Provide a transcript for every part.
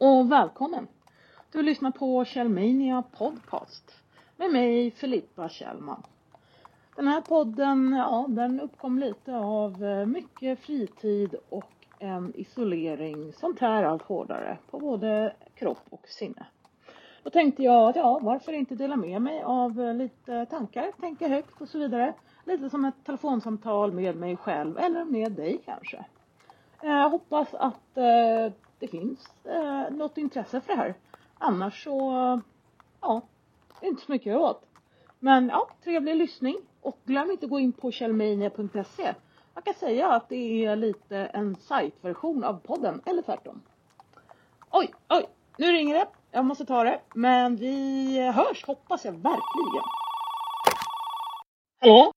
och välkommen! Du lyssnar på Kjellmania Podcast med mig Filippa Kjellman. Den här podden, ja, den uppkom lite av eh, mycket fritid och en isolering som tär allt hårdare på både kropp och sinne. Då tänkte jag att ja, varför inte dela med mig av eh, lite tankar, tänka högt och så vidare. Lite som ett telefonsamtal med mig själv eller med dig kanske. Jag hoppas att eh, det finns eh, något intresse för det här. Annars så, ja, inte så mycket åt. Men ja, trevlig lyssning och glöm inte att gå in på kjellmania.se. Man kan säga att det är lite en sajtversion av podden, eller tvärtom. Oj, oj, nu ringer det. Jag måste ta det. Men vi hörs, hoppas jag verkligen. Hallå?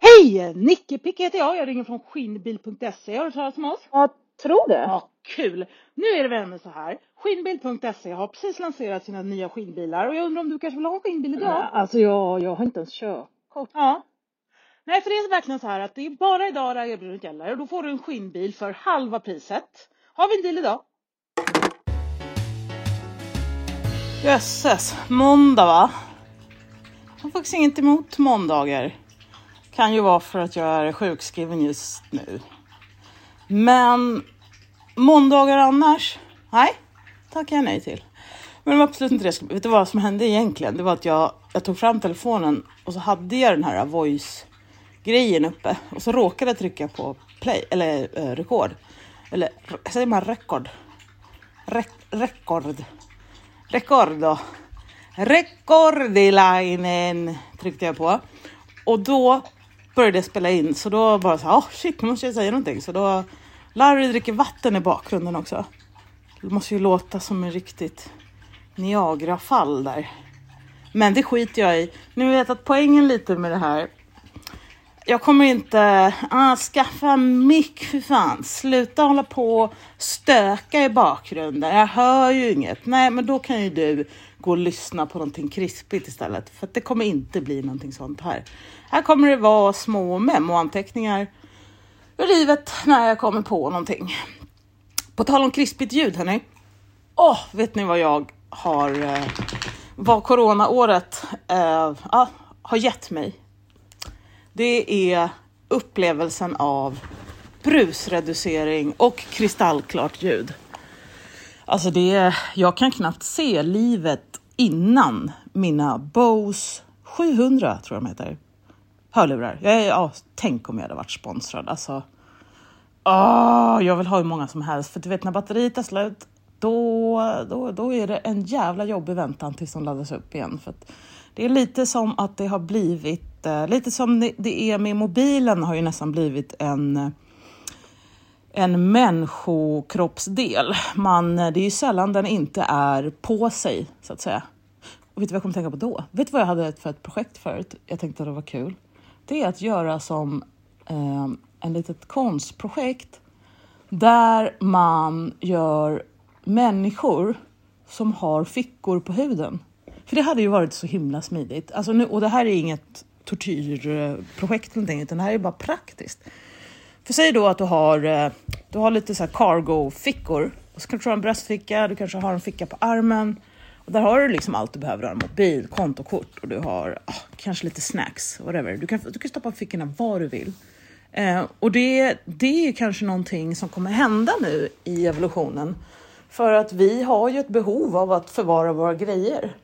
Hej! Nicke Picke heter jag. Jag ringer från skinnbil.se. Har du talat om oss? Jag tror det. Ja, kul! Nu är det väl så här. Skinnbil.se har precis lanserat sina nya skinnbilar och jag undrar om du kanske vill ha en skinnbil idag? Nej, alltså jag, jag har inte ens körkort. Ja. Nej, för det är verkligen så här att det är bara idag det här erbjudandet gäller och då får du en skinnbil för halva priset. Har vi en deal idag? Jösses, måndag va? Jag har faktiskt inget emot måndagar. Kan ju vara för att jag är sjukskriven just nu. Men måndagar annars? Nej, tackar jag nej till. Men det var absolut inte det. Vet du vad som hände egentligen? Det var att jag, jag tog fram telefonen och så hade jag den här voice grejen uppe och så råkade jag trycka på play eller eh, rekord. Eller säger man rekord? Re rekord. Rekord. Rekordilainen tryckte jag på och då började jag spela in så då bara så oh shit, nu måste jag säga någonting. Så då Larry dricker vatten i bakgrunden också. Det måste ju låta som en riktigt Niagara-fall där. Men det skiter jag i. Ni vet att poängen lite med det här. Jag kommer inte ah, skaffa en mick för fan. Sluta hålla på och stöka i bakgrunden. Jag hör ju inget. Nej, men då kan ju du gå och lyssna på någonting krispigt istället. För det kommer inte bli någonting sånt här. Här kommer det vara små memoanteckningar livet när jag kommer på någonting. På tal om krispigt ljud hörni. Åh, oh, vet ni vad jag har, eh, vad coronaåret eh, ah, har gett mig? Det är upplevelsen av brusreducering och kristallklart ljud. Alltså det, jag kan knappt se livet innan mina Bose 700 tror jag de heter. Hörlurar. Jag, ja, tänk om jag hade varit sponsrad. Alltså, oh, jag vill ha hur många som helst. För du vet när batteriet är slut, då, då, då är det en jävla jobbig väntan tills de laddas upp igen. För det är lite som att det har blivit, eh, lite som det, är med mobilen har ju nästan blivit en en människokroppsdel. Man, det är ju sällan den inte är på sig så att säga. Och vet du vad jag kom att tänka på då? Vet du vad jag hade för ett projekt förut? Jag tänkte att det var kul. Det är att göra som eh, en litet konstprojekt där man gör människor som har fickor på huden. För det hade ju varit så himla smidigt. Alltså nu, och det här är inget tortyrprojekt eller någonting, utan det här är bara praktiskt. För säg då att du har, eh, du har lite så här cargo-fickor. Och så kanske du har en bröstficka, du kanske har en ficka på armen. Och där har du liksom allt du behöver. Du har mobil, kontokort och du har oh, kanske lite snacks. Whatever. Du kan, du kan stoppa fickorna var du vill. Eh, och det, det är kanske någonting som kommer hända nu i evolutionen. För att vi har ju ett behov av att förvara våra grejer.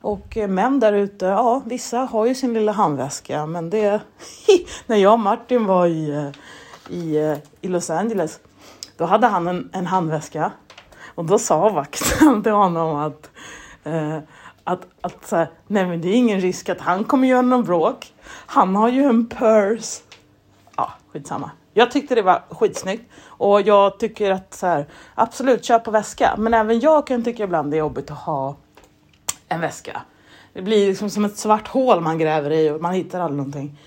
Och eh, män där ute, ja vissa har ju sin lilla handväska men det... när jag och Martin var i eh, i, eh, i Los Angeles. Då hade han en, en handväska och då sa vakten till honom att, eh, att, att så här, nej men det är ingen risk att han kommer göra någon bråk. Han har ju en purse. Ja, skitsamma. Jag tyckte det var skitsnyggt och jag tycker att så här, absolut köpa väska, men även jag kan tycka ibland det är jobbigt att ha en väska. Det blir liksom som ett svart hål man gräver i och man hittar aldrig någonting.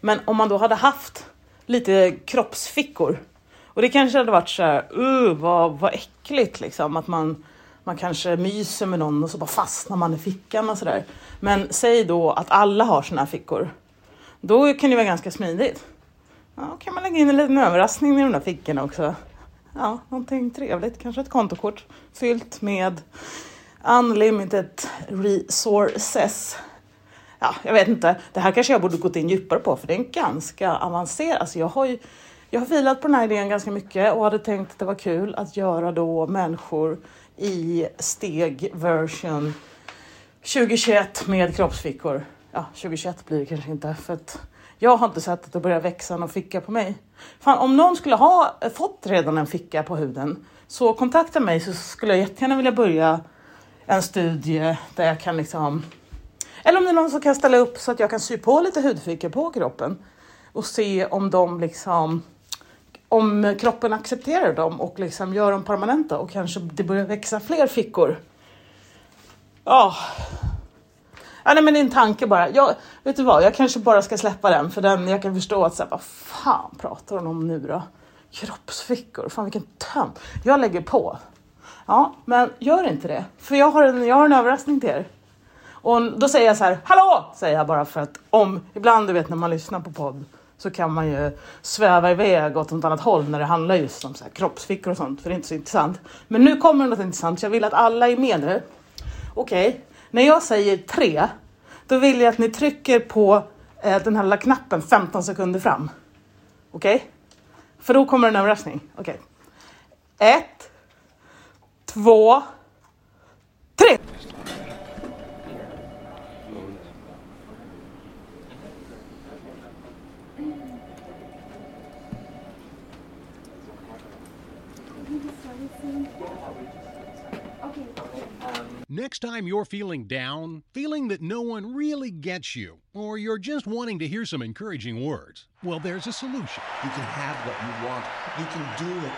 Men om man då hade haft lite kroppsfickor. Och det kanske hade varit så här, uh, vad, vad äckligt liksom att man, man kanske myser med någon och så bara fastnar man i fickan och sådär. Men säg då att alla har sådana här fickor. Då kan det vara ganska smidigt. Ja, kan man lägga in en liten överraskning i de där fickorna också. ja, någonting trevligt. Kanske ett kontokort fyllt med unlimited resources. Ja, jag vet inte. Det här kanske jag borde gått in djupare på för det är en ganska avancerad. Alltså jag har ju jag har filat på den här idén ganska mycket och hade tänkt att det var kul att göra då människor i steg version 2021 med kroppsfickor. Ja, 2021 blir det kanske inte för att jag har inte sett att det börjar växa någon ficka på mig. Fan, om någon skulle ha fått redan en ficka på huden så kontakta mig så skulle jag jättegärna vilja börja en studie där jag kan liksom eller om det är någon som kan ställa upp så att jag kan sy på lite hudfickor på kroppen och se om de liksom om kroppen accepterar dem och liksom gör dem permanenta och kanske det börjar växa fler fickor. Ja. Ja, nej, men det är en tanke bara. Jag, vet du vad, jag kanske bara ska släppa den för den, jag kan förstå att så här, vad fan pratar hon om nu då? Kroppsfickor, fan vilken tönt. Jag lägger på. Ja, men gör inte det, för jag har en, jag har en överraskning till er. Och då säger jag så här, hallå, säger jag bara för att om, ibland du vet när man lyssnar på podd så kan man ju sväva iväg åt något annat håll när det handlar just om så här kroppsfickor och sånt, för det är inte så intressant. Men nu kommer något intressant, så jag vill att alla är med nu. Okej, okay. när jag säger tre, då vill jag att ni trycker på eh, den här lilla knappen 15 sekunder fram. Okej? Okay? För då kommer en överraskning. Okej. Okay. Ett, två, tre! Next time you're feeling down, feeling that no one really gets you, or you're just wanting to hear some encouraging words, well, there's a solution. You can have what you want. You can do it.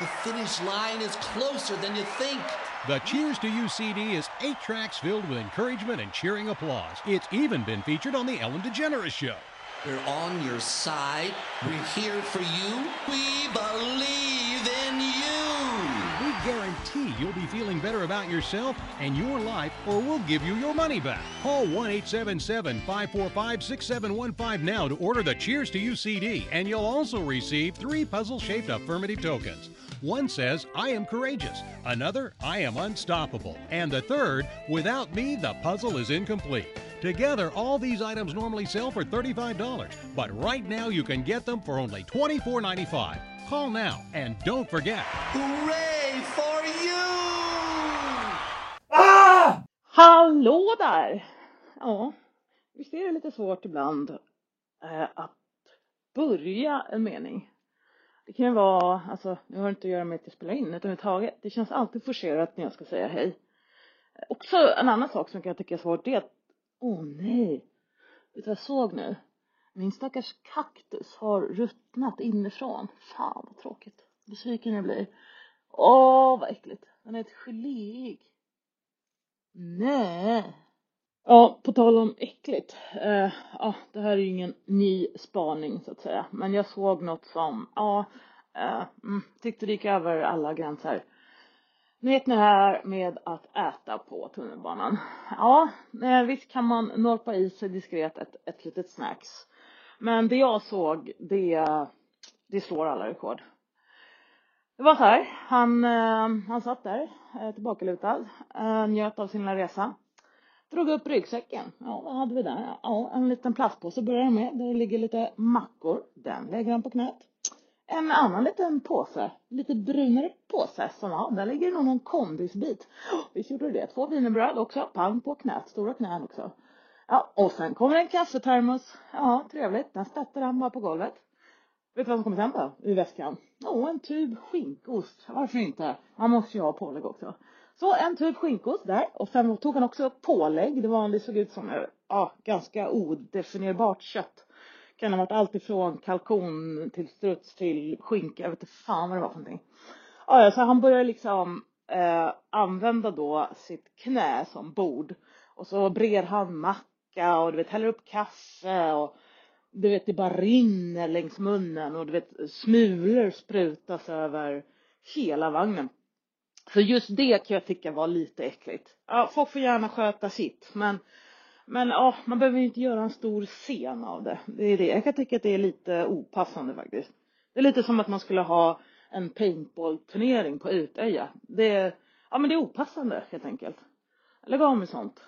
The finish line is closer than you think. The Cheers to You CD is eight tracks filled with encouragement and cheering applause. It's even been featured on The Ellen DeGeneres Show. We're on your side. We're here for you. We believe in you. We guarantee you'll be feeling better about yourself and your life, or we'll give you your money back. Call 1 877 545 6715 now to order the Cheers to You CD, and you'll also receive three puzzle shaped affirmative tokens. One says, I am courageous. Another, I am unstoppable. And the third, without me, the puzzle is incomplete. Together, all these items normally sell for $35, but right now you can get them for only $24.95. Call now and don't forget. Hooray you! Ah! Hallå där! Ja, visst är det lite svårt ibland eh, att börja en mening. Det kan ju vara, alltså, nu har det inte att göra med att jag spelar in, utan överhuvudtaget. Det känns alltid forcerat när jag ska säga hej. Också en annan sak som jag tycka är svårt, det är att, åh oh, nej, vet du vad jag såg nu? Min stackars kaktus har ruttnat inifrån. Fan vad tråkigt. Besviken jag blir. Åh, vad äckligt. Den är ett geléig. Nej. Ja, på tal om äckligt. Eh, ja, det här är ju ingen ny spaning så att säga. Men jag såg något som, ja, eh, mm, tyckte det gick över alla gränser. Ni vet det här med att äta på tunnelbanan. Ja, eh, visst kan man norpa i sig diskret ett, ett litet snacks. Men det jag såg, det, det slår alla rekord. Det var så här, han, eh, han satt där eh, tillbakalutad, eh, njöt av sin lilla resa. Drog upp ryggsäcken. Ja, vad hade vi där? Ja, en liten plastpåse börjar med. Där det ligger lite mackor. Den lägger han på knät. En annan liten påse, lite brunare påse, som ja, där ligger nog någon kondisbit. Oh, visst gjorde det. Två wienerbröd också, pang på knät, stora knän också. Ja, och sen kommer en kaffetermos. Ja, trevligt. Den stötte han bara på golvet. Vet du vad som kommer sen då? I väskan? Åh, en tub skinkost. Varför inte? Man måste ju ha pålägg också. Så en tub skinkost där. Och sen tog han också pålägg. Det var, det såg ut som ja, ganska odefinierbart kött. Kan ha varit allt ifrån kalkon till struts till skinka. Jag vet inte fan vad det var för någonting. Ja, så han började liksom eh, använda då sitt knä som bord. Och så brer han macka och du vet häller upp kaffe och du vet det bara rinner längs munnen och du vet smulor sprutas över hela vagnen. Så just det kan jag tycka var lite äckligt. Ja, folk får gärna sköta sitt men men ja, man behöver ju inte göra en stor scen av det. Det är det. Jag kan tycka att det är lite opassande faktiskt. Det är lite som att man skulle ha en paintballturnering på Utöja. Det är, ja men det är opassande helt enkelt. Lägg av med sånt.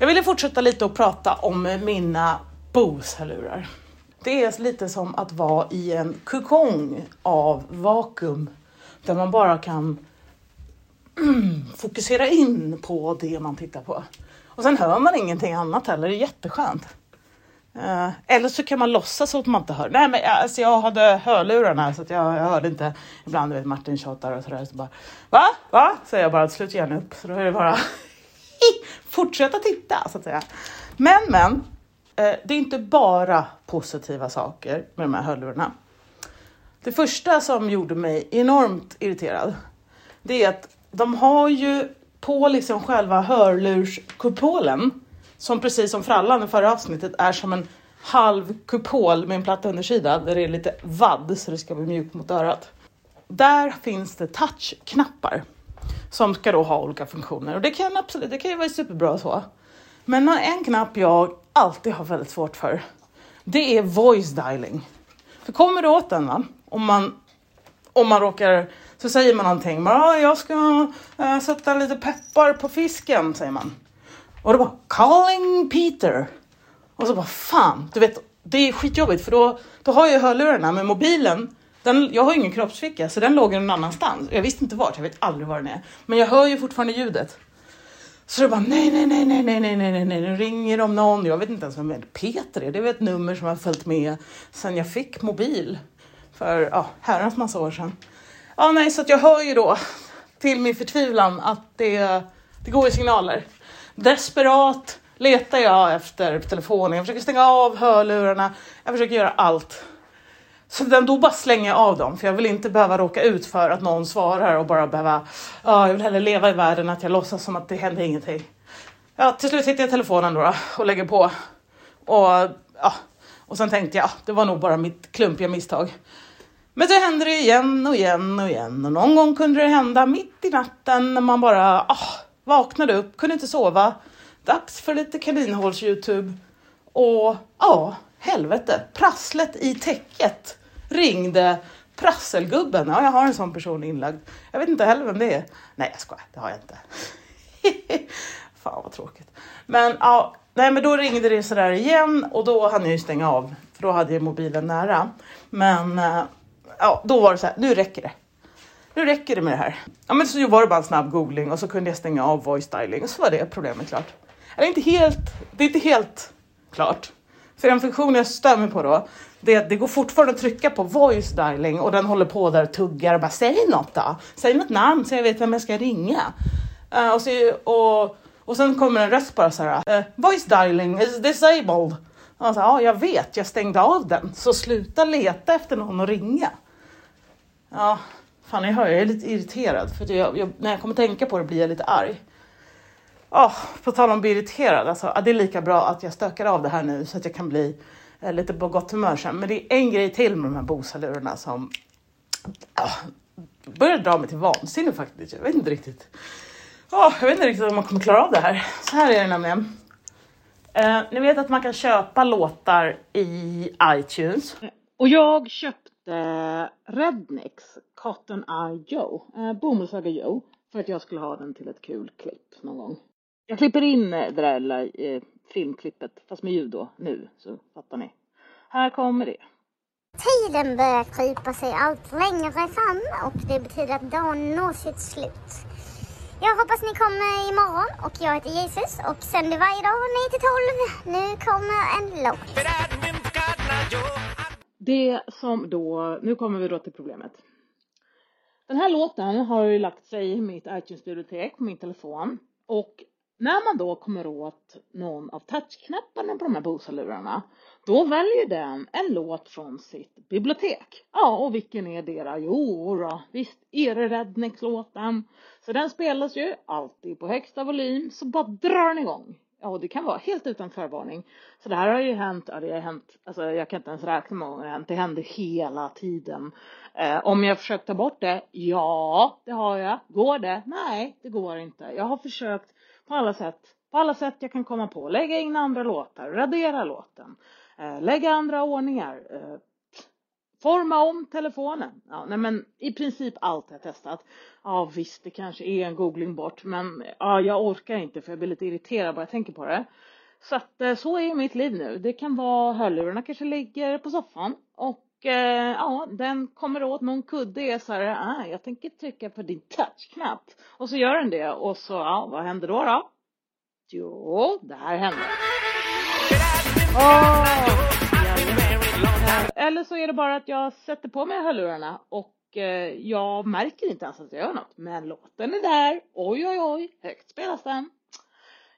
Jag ville fortsätta lite och prata om mina Bose-hörlurar. Det är lite som att vara i en kokong av vakuum där man bara kan fokusera in på det man tittar på. Och sen hör man ingenting annat heller, det är jätteskönt. Uh, eller så kan man låtsas att man inte hör. Nej men alltså, jag hade hörlurarna så att jag, jag hörde inte. Ibland vet Martin tjatar och sådär. Så bara, Va? Va? Säger jag bara till slut igen upp. Så då är det bara fortsätta titta så att säga. Men men, eh, det är inte bara positiva saker med de här hörlurarna. Det första som gjorde mig enormt irriterad, det är att de har ju på liksom själva hörlurskupolen, som precis som frallan i förra avsnittet är som en halv kupol med en platt undersida där det är lite vadd så det ska bli mjukt mot örat. Där finns det touchknappar som ska då ha olika funktioner och det kan absolut, det kan ju vara superbra så. Men en knapp jag alltid har väldigt svårt för, det är voice dialing. För kommer du åt den va? Om man, om man råkar, så säger man någonting, ah, jag ska äh, sätta lite peppar på fisken, säger man. Och då bara, calling Peter. Och så bara, fan, du vet, det är skitjobbigt för då, då har jag hörlurarna med mobilen den, jag har ingen kroppsficka så den låg någon annanstans. Jag visste inte vart, jag vet aldrig var den är. Men jag hör ju fortfarande ljudet. Så det bara nej, nej, nej, nej, nej, nej, nej, nej, nej, nu ringer de någon. Jag vet inte ens vem Peter är. Det är ett nummer som har följt med sedan jag fick mobil för ja, herrans massa år sedan. Ja, nej, så att jag hör ju då till min förtvivlan att det, det går i signaler. Desperat letar jag efter telefonen. Jag försöker stänga av hörlurarna. Jag försöker göra allt. Så den då bara slänger jag av dem för jag vill inte behöva råka ut för att någon svarar och bara behöva, ja, jag vill hellre leva i världen att jag låtsas som att det händer ingenting. Ja, till slut hittar jag telefonen då, och lägger på. Och, ja, och sen tänkte jag, det var nog bara mitt klumpiga misstag. Men så hände det igen och igen och igen och någon gång kunde det hända mitt i natten när man bara ah, vaknade upp, kunde inte sova. Dags för lite kaninhåls Youtube. Och ja, helvete, prasslet i täcket ringde prasselgubben. Ja, jag har en sån person inlagd. Jag vet inte heller vem det är. Nej, jag skojar, det har jag inte. Fan vad tråkigt. Men ja, nej, men då ringde det sådär igen och då hann jag ju stänga av för då hade jag mobilen nära. Men eh, ja, då var det så här, nu räcker det. Nu räcker det med det här. Ja, men så var det bara en snabb googling och så kunde jag stänga av voice styling och så var det problemet klart. Eller inte helt, det är inte helt klart. För en funktion jag stör mig på då, det är att det går fortfarande att trycka på voice dialing och den håller på där och tuggar och bara säg något då. Säg något namn så jag vet vem jag ska ringa. Uh, och, så, och, och sen kommer en röst bara så här. Uh, voice dialing is disabled. Och så, ja, jag vet, jag stängde av den. Så sluta leta efter någon att ringa. Ja, fan jag hör, jag är lite irriterad för jag, jag, när jag kommer tänka på det blir jag lite arg. Oh, på tal om att bli irriterad, alltså, det är lika bra att jag stökar av det här nu så att jag kan bli eh, lite på gott humör sen. Men det är en grej till med de här bosalurerna som oh, börjar dra mig till vansinne faktiskt. Jag vet inte riktigt. Oh, jag vet inte riktigt om man kommer klara av det här. Så här är det nämligen. Eh, ni vet att man kan köpa låtar i iTunes. Och jag köpte Rednex Cotton Eye Joe, eh, Bomullsöga Joe, för att jag skulle ha den till ett kul klipp någon gång. Jag klipper in det där lilla eh, filmklippet, fast med ljud då, nu, så fattar ni. Här kommer det. Tiden börjar krypa sig allt längre fram och det betyder att dagen når sitt slut. Jag hoppas ni kommer imorgon och jag heter Jesus och sänder varje dag 9 till 12. Nu kommer en låt. Det som då, nu kommer vi då till problemet. Den här låten har ju lagt sig i mitt iTunes-bibliotek på min telefon och när man då kommer åt någon av touchknapparna på de här Bose-lurarna, då väljer den en låt från sitt bibliotek. Ja, och vilken är det då? Jo då, visst är det Rednex-låten. Så den spelas ju alltid på högsta volym, så bara drar den igång. Ja, och det kan vara helt utan förvarning. Så det här har ju hänt, ja det har hänt, alltså jag kan inte ens räkna hur många det har hänt. Det händer hela tiden. Eh, om jag försökt ta bort det? Ja, det har jag. Går det? Nej, det går inte. Jag har försökt på alla sätt på alla sätt jag kan komma på. Lägga in andra låtar, radera låten, eh, lägga andra ordningar, eh, forma om telefonen. Ja, nej men i princip allt har jag testat. Ja visst, det kanske är en googling bort, men ja, jag orkar inte för jag blir lite irriterad bara jag tänker på det. Så att eh, så är mitt liv nu. Det kan vara hörlurarna kanske ligger på soffan och eh, ja, den kommer åt någon kudde är så här, ah, jag tänker trycka på din touchknapp och så gör den det och så, ja, vad händer då då? Jo, det här händer. Oh, Eller så är det bara att jag sätter på mig hörlurarna och eh, jag märker inte ens att jag gör något. Men låten är där. Oj, oj, oj. Högt spelas den.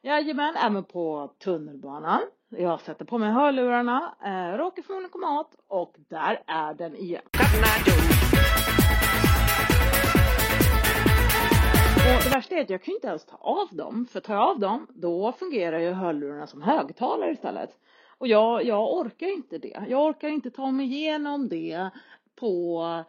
Jajamän, även på tunnelbanan. Jag sätter på mig hörlurarna, eh, råkar förmodligen komma åt och där är den igen. Och det värsta är att jag kan inte ens ta av dem, för tar jag av dem då fungerar ju hörlurarna som högtalare istället. Och jag, jag orkar inte det. Jag orkar inte ta mig igenom det på,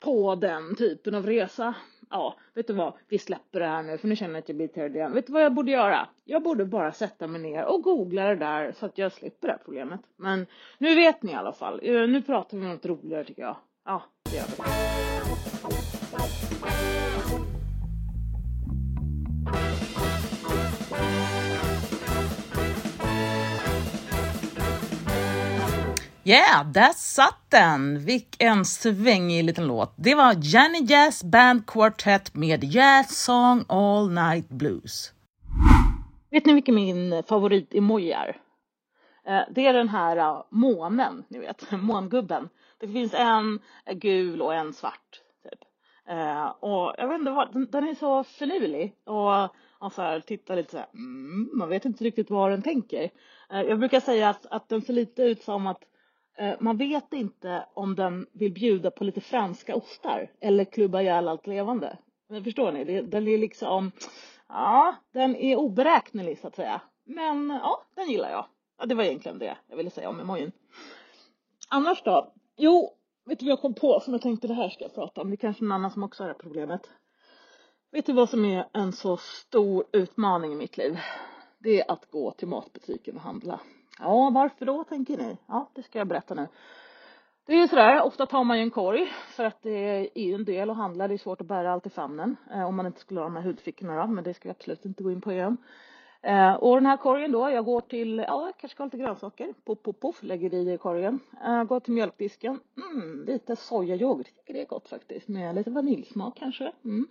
på den typen av resa. Ja, vet du vad? Vi släpper det här nu för nu känner jag att jag blir irriterad igen. Vet du vad jag borde göra? Jag borde bara sätta mig ner och googla det där så att jag slipper det här problemet. Men nu vet ni i alla fall. Eh, nu pratar vi om något roligare tycker jag. Ja, det gör vi. Yeah, där satt den! Vilken svängig liten låt. Det var Jenny Jazz Band Quartet med Jazz Song All Night Blues. Vet ni vilken min favorit-emoji är? Eh, det är den här eh, månen, ni vet, mångubben. Det finns en eh, gul och en svart. Typ. Och jag vet inte vad, den, är så finurlig. Och och så här, tittar lite så här, mm, man vet inte riktigt vad den tänker. Jag brukar säga att, att den ser lite ut som att Eh, man vet inte om den vill bjuda på lite franska ostar eller klubba ihjäl allt levande. Men förstår ni? Det, den är liksom, ja, den är oberäknelig så att säga. Men ja, den gillar jag. Ja, det var egentligen det jag ville säga om emojin. Annars då? Jo, vet du vad jag kom på som jag tänkte det här ska jag prata om. Det är kanske någon annan som också har det här problemet. Vet du vad som är en så stor utmaning i mitt liv? Det är att gå till matbutiken och handla. Ja, varför då tänker ni? Ja, det ska jag berätta nu. Det är ju sådär, ofta tar man ju en korg för att det är ju en del att handla. Det är svårt att bära allt i famnen eh, om man inte skulle ha de här hudfickorna då, men det ska jag absolut inte gå in på igen. Eh, och den här korgen då, jag går till, ja, jag kanske ska ha lite grönsaker, poff, poff, poff, lägger i det i korgen. Eh, går till mjölkdisken, mm, lite sojayoghurt, tycker det är gott faktiskt, med lite vaniljsmak kanske. Mm.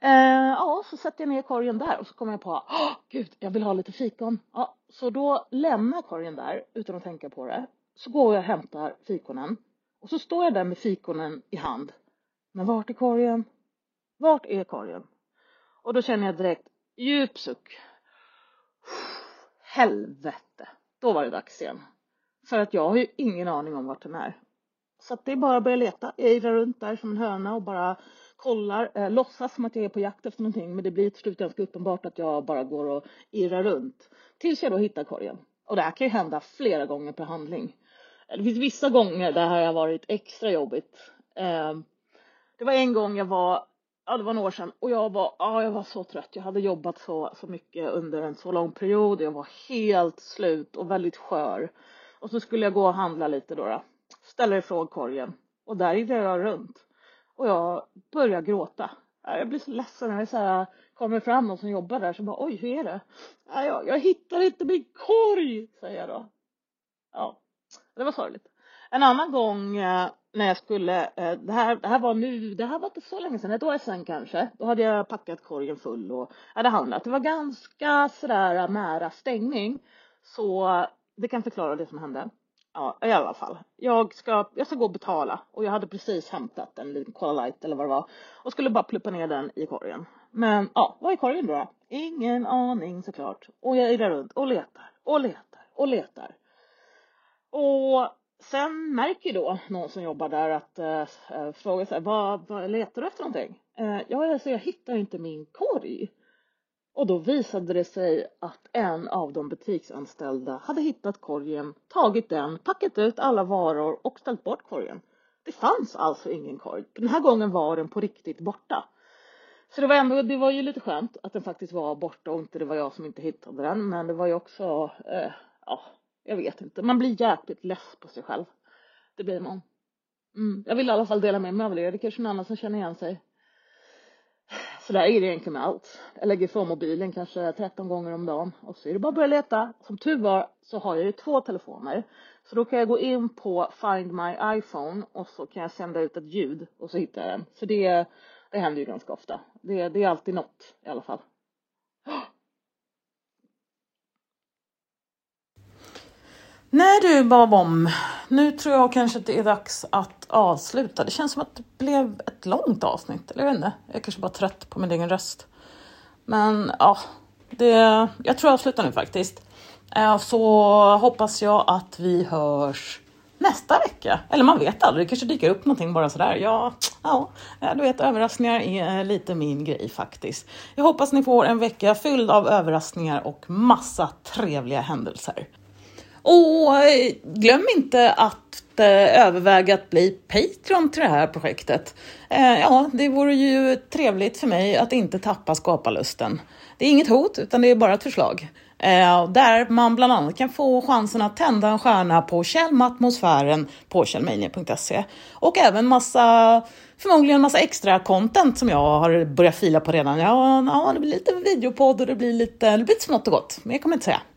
Eh, ja, så sätter jag ner korgen där och så kommer jag på, oh, gud, jag vill ha lite fikon. Ja, så då lämnar jag korgen där utan att tänka på det. Så går jag och hämtar fikonen och så står jag där med fikonen i hand. Men vart är korgen? Vart är korgen? Och då känner jag direkt djup suck. Helvete, då var det dags igen. För att jag har ju ingen aning om vart den är. Så att det är bara att börja leta. Jag irrar runt där som en höna och bara kollar, eh, låtsas som att jag är på jakt efter någonting men det blir till slut ganska uppenbart att jag bara går och irrar runt. Tills jag då hittar korgen. Och det här kan ju hända flera gånger per handling. Det finns vissa gånger där det här har varit extra jobbigt. Eh, det var en gång jag var, ja det var några år sedan och jag var, ja jag var så trött. Jag hade jobbat så, så mycket under en så lång period. Jag var helt slut och väldigt skör. Och så skulle jag gå och handla lite då. då. Ställer ifrån korgen och där irrar jag runt. Och jag börjar gråta. Jag blir så ledsen när det så här kommer fram någon som jobbar där så bara oj hur är det? Jag, jag hittar inte min korg säger jag då. Ja, det var sorgligt. En annan gång eh, när jag skulle, eh, det här, det här var nu, det här var inte så länge sedan, ett år sedan kanske. Då hade jag packat korgen full och hade handlat. Det var ganska sådär nära stängning. Så det kan förklara det som hände. Ja, i alla fall. Jag ska, jag ska gå och betala och jag hade precis hämtat en liten Cola Light eller vad det var och skulle bara pluppa ner den i korgen. Men ja, vad är korgen då? Ingen aning såklart. Och jag irrar runt och letar och letar och letar. Och sen märker då någon som jobbar där att äh, frågar sig vad, vad letar du efter någonting? Äh, ja, alltså jag hittar inte min korg. Och då visade det sig att en av de butiksanställda hade hittat korgen, tagit den, packat ut alla varor och ställt bort korgen. Det fanns alltså ingen korg. Den här gången var den på riktigt borta. Så det var ändå, det var ju lite skönt att den faktiskt var borta och inte det var jag som inte hittade den. Men det var ju också, eh, ja, jag vet inte. Man blir jäkligt less på sig själv. Det blir man. Mm. Jag vill i alla fall dela med mig av det. Det är kanske någon annan som känner igen sig. Så där är det egentligen med allt. Jag lägger ifrån mobilen kanske 13 gånger om dagen och så är det bara att börja leta. Som tur var så har jag ju två telefoner. Så då kan jag gå in på Find My iPhone och så kan jag sända ut ett ljud och så hittar jag den. Så det, det händer ju ganska ofta. Det, det är alltid något i alla fall. När du Babom, nu tror jag kanske att det är dags att avsluta. Det känns som att det blev ett långt avsnitt, eller jag vet inte. Jag är kanske bara trött på min egen röst. Men ja, det, jag tror jag avslutar nu faktiskt. Eh, så hoppas jag att vi hörs nästa vecka. Eller man vet aldrig, det kanske dyker upp någonting bara sådär. Ja, ja, eh, du vet överraskningar är lite min grej faktiskt. Jag hoppas ni får en vecka fylld av överraskningar och massa trevliga händelser. Och eh, glöm inte att eh, överväga att bli Patreon till det här projektet. Eh, ja, det vore ju trevligt för mig att inte tappa skaparlusten. Det är inget hot, utan det är bara ett förslag. Där man bland annat kan få chansen att tända en stjärna på Kjellmatmosfären på kjellmania.se. Och även massa, förmodligen massa extra content som jag har börjat fila på redan. Ja, ja det blir lite videopodd och det blir lite, det blir lite smått och gott. Men jag kommer inte säga.